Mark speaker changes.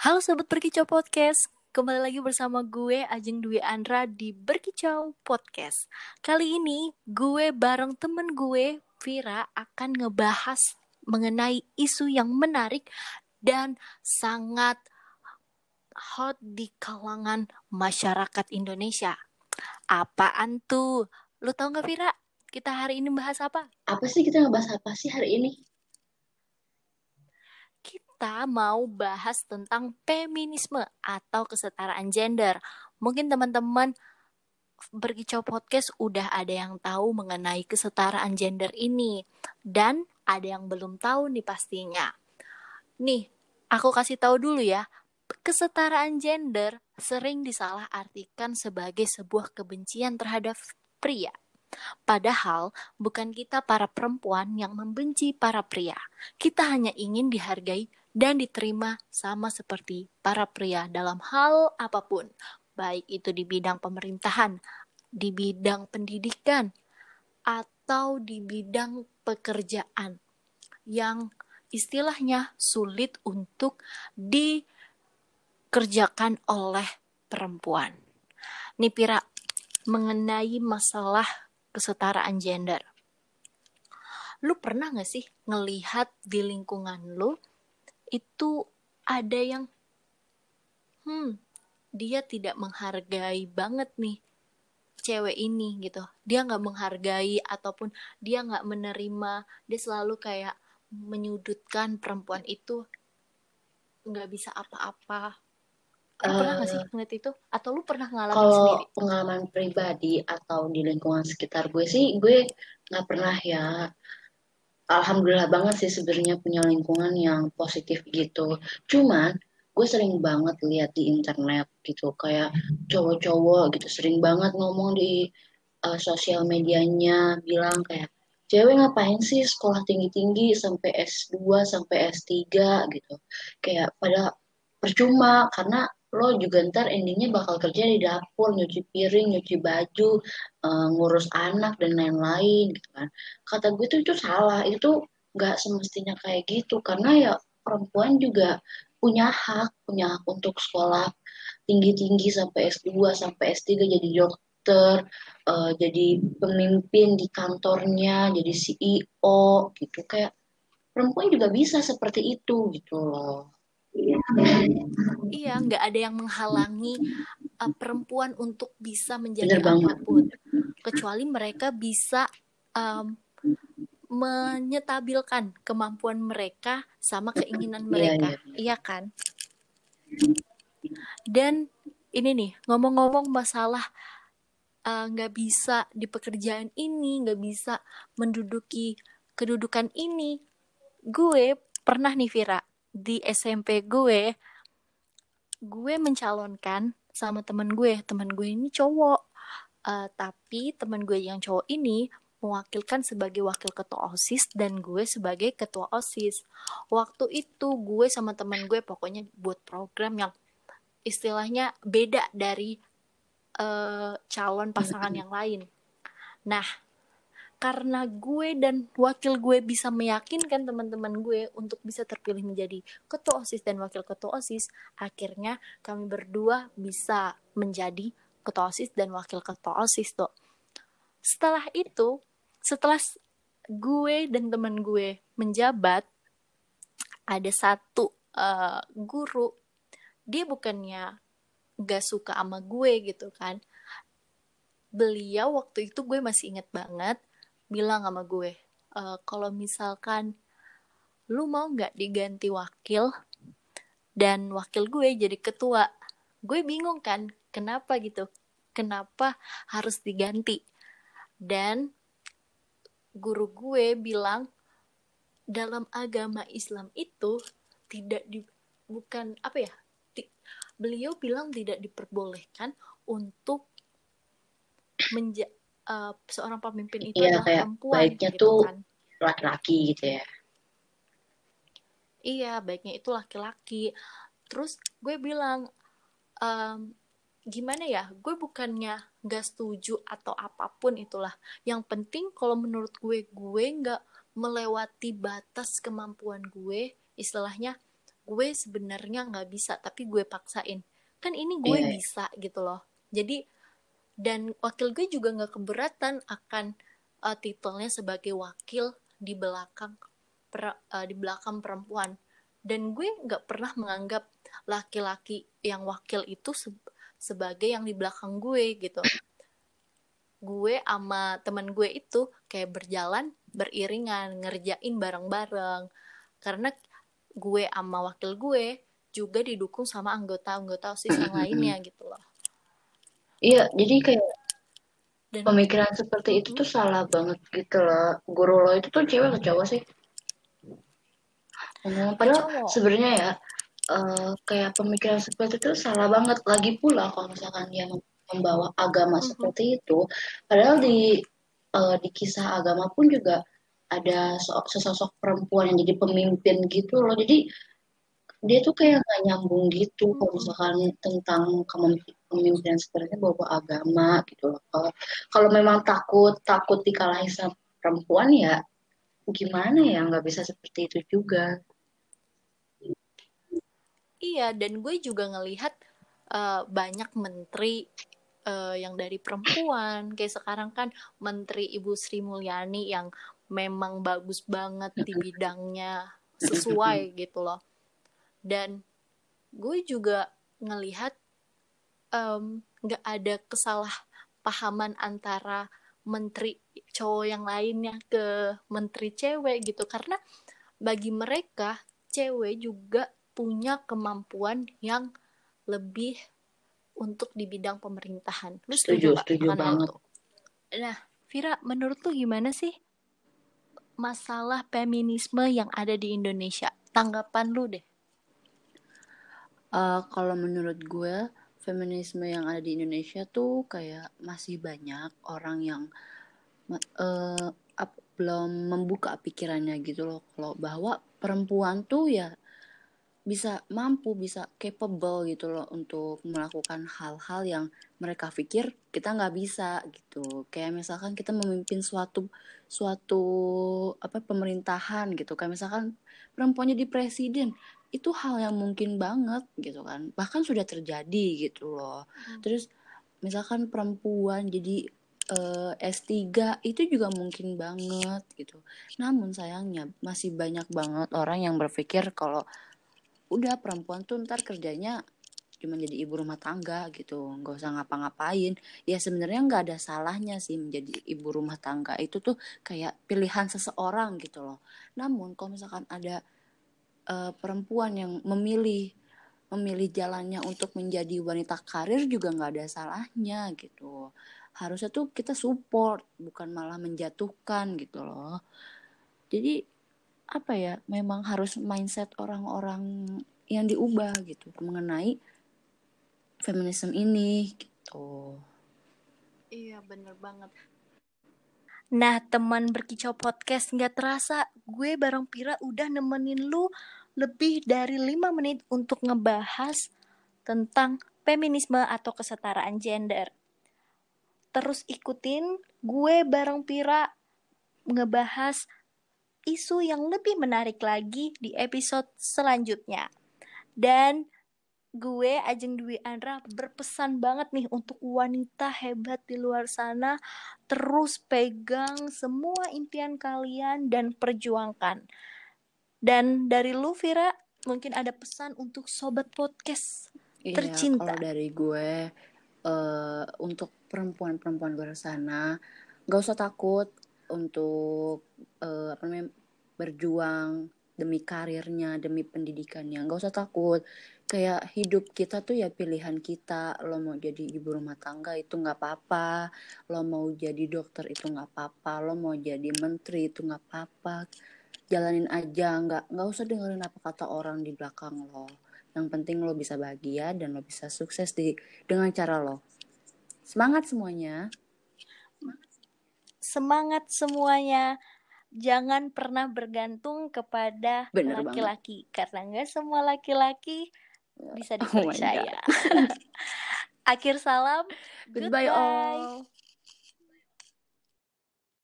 Speaker 1: Halo Sobat Berkicau Podcast, kembali lagi bersama gue Ajeng Dwi Andra di Berkicau Podcast. Kali ini gue bareng temen gue, Vira, akan ngebahas mengenai isu yang menarik dan sangat hot di kalangan masyarakat Indonesia. Apaan tuh? Lu tau gak Vira? Kita hari ini bahas apa?
Speaker 2: Apa sih kita ngebahas apa sih hari ini?
Speaker 1: Kita mau bahas tentang feminisme atau kesetaraan gender. Mungkin teman-teman berkicau podcast udah ada yang tahu mengenai kesetaraan gender ini dan ada yang belum tahu nih pastinya. Nih, aku kasih tahu dulu ya. Kesetaraan gender sering disalahartikan sebagai sebuah kebencian terhadap pria. Padahal bukan kita para perempuan yang membenci para pria. Kita hanya ingin dihargai dan diterima sama seperti para pria dalam hal apa pun, baik itu di bidang pemerintahan, di bidang pendidikan, atau di bidang pekerjaan yang istilahnya sulit untuk dikerjakan oleh perempuan. Nih Pira, mengenai masalah kesetaraan gender. Lu pernah gak sih ngelihat di lingkungan lu itu ada yang hmm dia tidak menghargai banget nih cewek ini gitu dia nggak menghargai ataupun dia nggak menerima dia selalu kayak menyudutkan perempuan itu nggak bisa apa-apa uh, pernah nggak sih eh, ngeliat itu? Atau lu pernah ngalamin
Speaker 2: kalau
Speaker 1: sendiri?
Speaker 2: pengalaman pribadi atau di lingkungan sekitar gue sih gue nggak pernah ya. Alhamdulillah banget sih sebenarnya punya lingkungan yang positif gitu. Cuman gue sering banget lihat di internet gitu kayak cowok-cowok gitu sering banget ngomong di uh, sosial medianya bilang kayak cewek ngapain sih sekolah tinggi-tinggi sampai S2 sampai S3 gitu. Kayak pada percuma karena lo juga ntar endingnya bakal kerja di dapur nyuci piring nyuci baju uh, ngurus anak dan lain-lain gitu kan. Kata gue tuh itu salah. Itu nggak semestinya kayak gitu. Karena ya perempuan juga punya hak punya hak untuk sekolah tinggi-tinggi sampai S2 sampai S3 jadi dokter uh, jadi pemimpin di kantornya jadi CEO gitu. Kayak perempuan juga bisa seperti itu gitu loh
Speaker 1: Iya, nggak ada yang menghalangi uh, perempuan untuk bisa menjadi apa pun, kecuali mereka bisa um, menyetabilkan kemampuan mereka sama keinginan iya, mereka, iya, iya. iya kan? Dan ini nih ngomong-ngomong masalah uh, nggak uh, bisa di pekerjaan ini, nggak bisa menduduki kedudukan ini, gue pernah nih Vira di SMP gue gue mencalonkan sama temen gue temen gue ini cowok uh, tapi temen gue yang cowok ini mewakilkan sebagai wakil ketua OSIS dan gue sebagai ketua OSIS. Waktu itu gue sama temen gue pokoknya buat program yang istilahnya beda dari uh, calon pasangan yang lain. Nah, karena gue dan wakil gue bisa meyakinkan teman-teman gue untuk bisa terpilih menjadi ketua OSIS dan wakil ketua OSIS, akhirnya kami berdua bisa menjadi ketua OSIS dan wakil ketua OSIS tuh. Setelah itu, setelah gue dan teman gue menjabat, ada satu uh, guru, dia bukannya gak suka sama gue gitu kan. Beliau waktu itu gue masih inget banget, bilang sama gue e, kalau misalkan lu mau nggak diganti wakil dan wakil gue jadi ketua? Gue bingung kan kenapa gitu? Kenapa harus diganti? Dan guru gue bilang dalam agama Islam itu tidak di bukan apa ya ti, beliau bilang tidak diperbolehkan untuk menja uh, seorang pemimpin itu
Speaker 2: iya, adalah kayak perempuan baiknya gitu tuh kan. laki-laki gitu ya.
Speaker 1: Iya baiknya itu laki-laki. Terus gue bilang um, gimana ya? Gue bukannya gak setuju atau apa pun itulah. Yang penting kalau menurut gue gue nggak melewati batas kemampuan gue. Istilahnya gue sebenarnya nggak bisa tapi gue paksain. Kan ini gue
Speaker 3: Iya.
Speaker 1: bisa gitu loh. Jadi dan wakil gue juga nggak keberatan akan uh, titelnya sebagai wakil di belakang per- uh, di belakang perempuan. Dan gue nggak pernah menganggap laki-laki yang wakil itu se- sebagai yang di belakang gue gitu. Gue sama temen gue itu kayak berjalan beriringan ngerjain bareng-bareng. Karena gue sama wakil gue juga didukung sama anggota-anggota osis yang lainnya gitu loh
Speaker 3: Iya, jadi kayak
Speaker 1: dan
Speaker 3: pemikiran seperti itu tuh salah banget gitu loh. Guru lo itu tuh cewek atau cowok sih? Ngomong, padahal sebenarnya ya eh, kayak pemikiran seperti itu salah banget. Lagi pula kalau misalkan dia mem- membawa agama
Speaker 1: Mhm.
Speaker 3: seperti itu, padahal di eh, di kisah agama pun juga ada so- sesosok perempuan yang jadi pemimpin gitu loh. Jadi dia tuh kayak nggak nyambung gitu kalau misalkan tentang kepemimpinan sebenarnya bawa agama gitu loh. Kalau kalau memang takut takut dikalahin sama perempuan ya gimana ya nggak bisa seperti itu juga.
Speaker 1: Iya, dan gue juga ngelihat eh, banyak menteri eh, yang dari perempuan. Kayak sekarang kan Menteri Ibu Sri Mulyani yang memang bagus banget di bidangnya sesuai gitu loh. Dan gue juga ngelihat nggak ada kesalahpahaman antara menteri cowok yang lainnya ke menteri cewek gitu karena bagi mereka cewek juga punya kemampuan yang lebih untuk di bidang pemerintahan. Lu
Speaker 3: Setuju,
Speaker 1: setuju
Speaker 3: setuju banget.
Speaker 1: itu? Nah, Vira, menurut lu gimana sih masalah feminisme yang ada di Indonesia? Tanggapan lu deh.
Speaker 2: Eh, kalau menurut gue feminisme yang ada di Indonesia tuh kayak masih banyak orang yang ma- eh, ap- belum membuka pikirannya gitu loh. Kalau bahwa perempuan tuh ya bisa mampu bisa capable gitu loh untuk melakukan hal-hal yang mereka pikir kita nggak bisa gitu. Kayak misalkan kita memimpin suatu suatu apa pemerintahan gitu. Kayak misalkan perempuan jadi presiden itu hal yang mungkin banget gitu kan. Bahkan sudah terjadi gitu loh. Terus misalkan perempuan jadi eh, S3 itu juga mungkin banget gitu. Namun sayangnya masih banyak banget orang yang berpikir kalau udah perempuan tuh ntar kerjanya cuma jadi ibu rumah tangga gitu nggak usah ngapa-ngapain. Ya sebenarnya nggak ada salahnya sih menjadi ibu rumah tangga itu tuh kayak pilihan seseorang gitu loh. Namun kalau misalkan ada eh, perempuan yang memilih memilih jalannya untuk menjadi wanita karir juga nggak ada salahnya gitu. Harusnya tuh kita support bukan malah menjatuhkan gitu loh. Jadi apa ya memang harus mindset orang-orang yang diubah gitu mengenai feminisme ini gitu
Speaker 1: Iya bener banget. Nah teman berkicau podcast nggak terasa gue bareng Pira udah nemenin lu lebih dari 5 menit untuk ngebahas tentang feminisme atau kesetaraan gender. Terus ikutin gue bareng Pira ngebahas isu yang lebih menarik lagi di episode selanjutnya. Dan gue Ajeng Dwi Andra berpesan banget nih untuk wanita hebat di luar sana terus pegang semua impian kalian dan perjuangkan. Dan dari lu Vira mungkin ada pesan untuk sobat podcast.
Speaker 2: Iya,
Speaker 1: Tercinta.
Speaker 2: kalau dari gue eh, untuk perempuan-perempuan di luar sana nggak usah takut untuk eh, apa namanya berjuang demi karirnya, demi pendidikannya. Nggak usah takut. Kayak hidup kita tuh ya pilihan kita. Lo mau jadi ibu rumah tangga itu nggak apa-apa. Lo mau jadi dokter itu nggak apa-apa. Lo mau jadi menteri itu nggak apa-apa. Jalanin aja, nggak nggak usah dengerin apa kata orang di belakang lo. Yang penting lo bisa bahagia dan lo bisa sukses di dengan cara lo. Semangat semuanya.
Speaker 1: Semangat semuanya. Jangan pernah bergantung kepada laki-laki karena nggak semua laki-laki bisa
Speaker 2: Oh
Speaker 1: dipercaya. Akhir salam.
Speaker 2: Goodbye all.